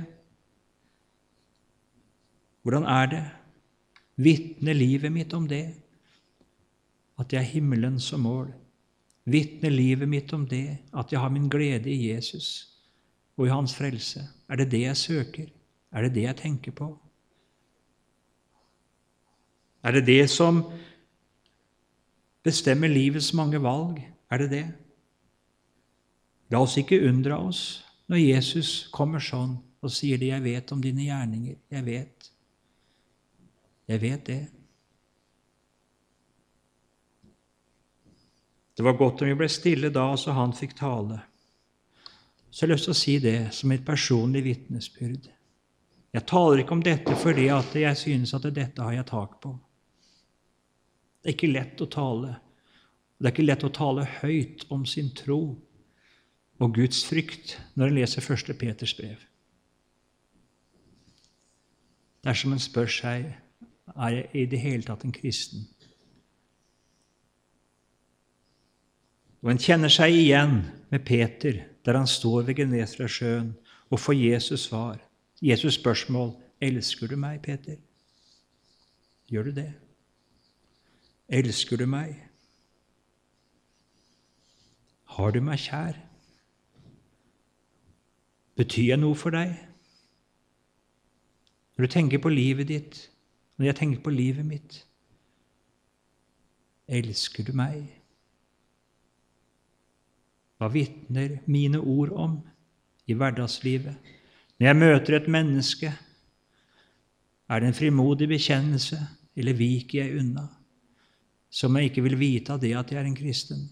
Hvordan er det? Vitner livet mitt om det? At jeg har himmelen som mål? Vitner livet mitt om det, at jeg har min glede i Jesus og i Hans frelse? Er det det jeg søker? Er det det jeg tenker på? Er det det som bestemmer livets mange valg? Er det det? La oss ikke undre oss når Jesus kommer sånn og sier det 'Jeg vet om dine gjerninger'. Jeg vet. Jeg vet det. Det var godt om vi ble stille da, så han fikk tale. Så jeg har lyst til å si det som et personlig vitnesbyrd. Jeg taler ikke om dette fordi jeg synes at dette har jeg tak på. Det er ikke lett å tale. Det er ikke lett å tale høyt om sin tro og Guds frykt når en leser første Peters brev. Dersom en spør seg er jeg i det hele tatt en kristen. Og en kjenner seg igjen med Peter der han står ved Genesaretsjøen og får Jesus svar. Jesus spørsmål, 'Elsker du meg, Peter?' Gjør du det? Elsker du meg? Har du meg kjær? Betyr jeg noe for deg? Når du tenker på livet ditt, når jeg tenker på livet mitt Elsker du meg? Hva vitner mine ord om i hverdagslivet? Når jeg møter et menneske, er det en frimodig bekjennelse, eller viker jeg unna, som jeg ikke vil vite av det at jeg er en kristen?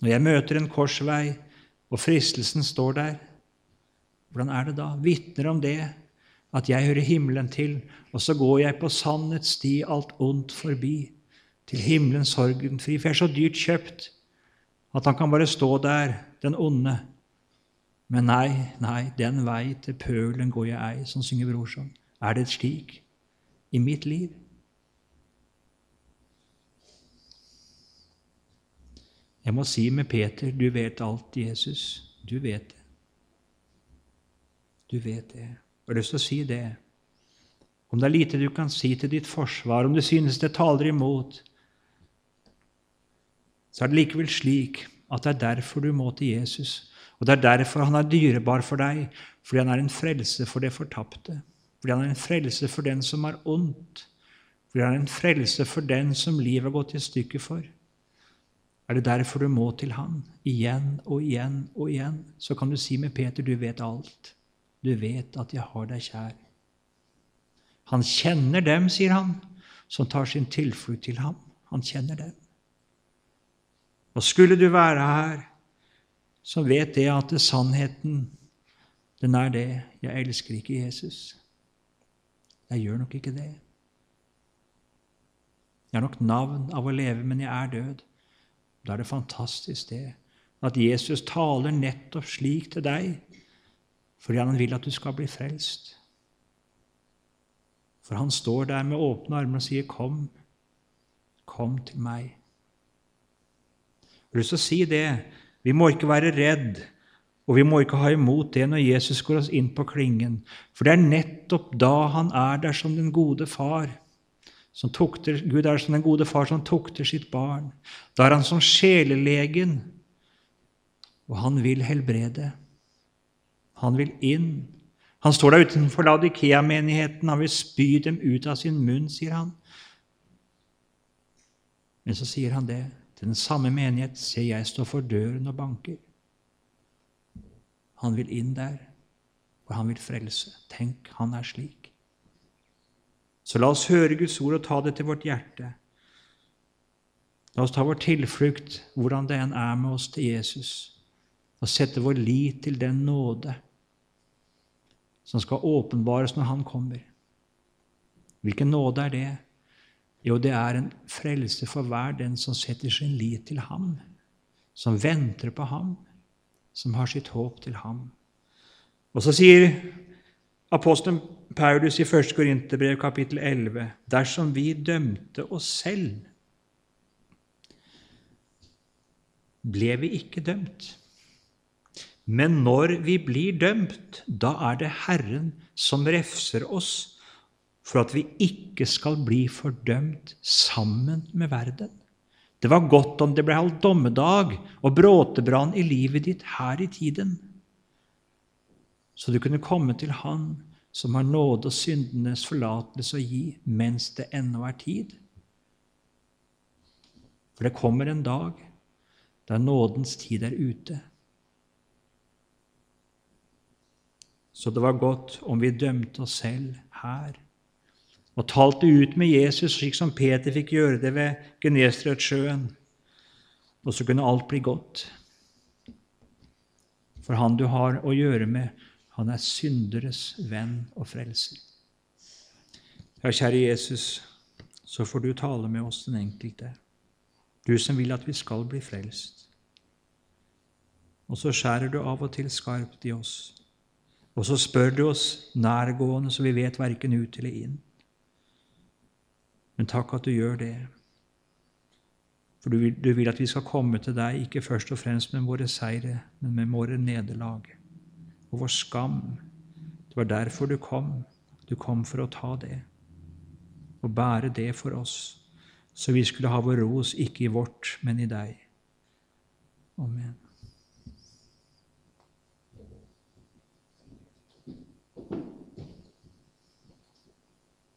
Når jeg møter en korsvei, og fristelsen står der, hvordan er det da? Vitner om det at jeg hører himmelen til, og så går jeg på sannhets sti alt ondt forbi til himmelen sorgenfri. For jeg er så dyrt kjøpt at han kan bare stå der, den onde. Men nei, nei, den vei til pølen går jeg ei, som synger Brorson. Er det slik i mitt liv? Jeg må si med Peter, du vet alt, Jesus. Du vet det. Du vet det. Jeg har lyst til å si det. Om det er lite du kan si til ditt forsvar, om du synes det taler imot, så er det likevel slik at det er derfor du må til Jesus. Og det er derfor han er dyrebar for deg, fordi han er en frelse for det fortapte. Fordi han er en frelse for den som er ondt. Fordi han er en frelse for den som livet har gått i stykker for. Er det derfor du må til Han? Igjen og igjen og igjen. Så kan du si med Peter, du vet alt. Du vet at jeg har deg kjær. Han kjenner dem, sier han, som tar sin tilflukt til ham. Han kjenner dem. Og skulle du være her, så vet det at det sannheten, den er det. Jeg elsker ikke Jesus. Jeg gjør nok ikke det. Jeg har nok navn av å leve, men jeg er død. Da er det fantastisk, det, at Jesus taler nettopp slik til deg fordi han vil at du skal bli frelst. For han står der med åpne armer og sier, 'Kom, kom til meg'. Jeg har lyst til å si det. Vi må ikke være redd, og vi må ikke ha imot det når Jesus går oss inn på klingen. For det er nettopp da han er der som den gode far. Som tukter, Gud er som den gode far som tukter sitt barn. Da er han som sjelelegen, og han vil helbrede. Han vil inn. Han står der utenfor Laudikea-menigheten. Han vil spy dem ut av sin munn, sier han. Men så sier han det til den samme menighet. Se, jeg står for døren og banker. Han vil inn der, og han vil frelse. Tenk, han er slik. Så la oss høre Guds ord og ta det til vårt hjerte. La oss ta vår tilflukt, hvordan det enn er med oss, til Jesus, og sette vår lit til den nåde som skal åpenbares når Han kommer. Hvilken nåde er det? Jo, det er en frelse for hver den som setter sin lit til ham, som venter på ham, som har sitt håp til ham. Og så sier apostelen Paulus i 1. Korinterbrev kapittel 11.: Dersom vi dømte oss selv, ble vi ikke dømt. Men når vi blir dømt, da er det Herren som refser oss for at vi ikke skal bli fordømt sammen med verden. Det var godt om det ble holdt dommedag og bråtebrann i livet ditt her i tiden, så du kunne komme til Han som har nåde og syndenes forlatelse å gi mens det ennå er tid. For det kommer en dag der nådens tid er ute. Så det var godt om vi dømte oss selv her og talte ut med Jesus, slik som Peter fikk gjøre det ved Genesaretsjøen. Og så kunne alt bli godt. For han du har å gjøre med, han er synderes venn og frelser. Ja, kjære Jesus, så får du tale med oss den enkelte, du som vil at vi skal bli frelst. Og så skjærer du av og til skarpt i oss, og så spør du oss nærgående så vi vet verken ut eller inn. Men takk at du gjør det. For du vil, du vil, at vi skal komme til deg ikke først og fremst med våre seire, men med våre nederlag og vår skam. Det var derfor du kom. Du kom for å ta det og bære det for oss, så vi skulle ha vår ros ikke i vårt, men i deg. Amen.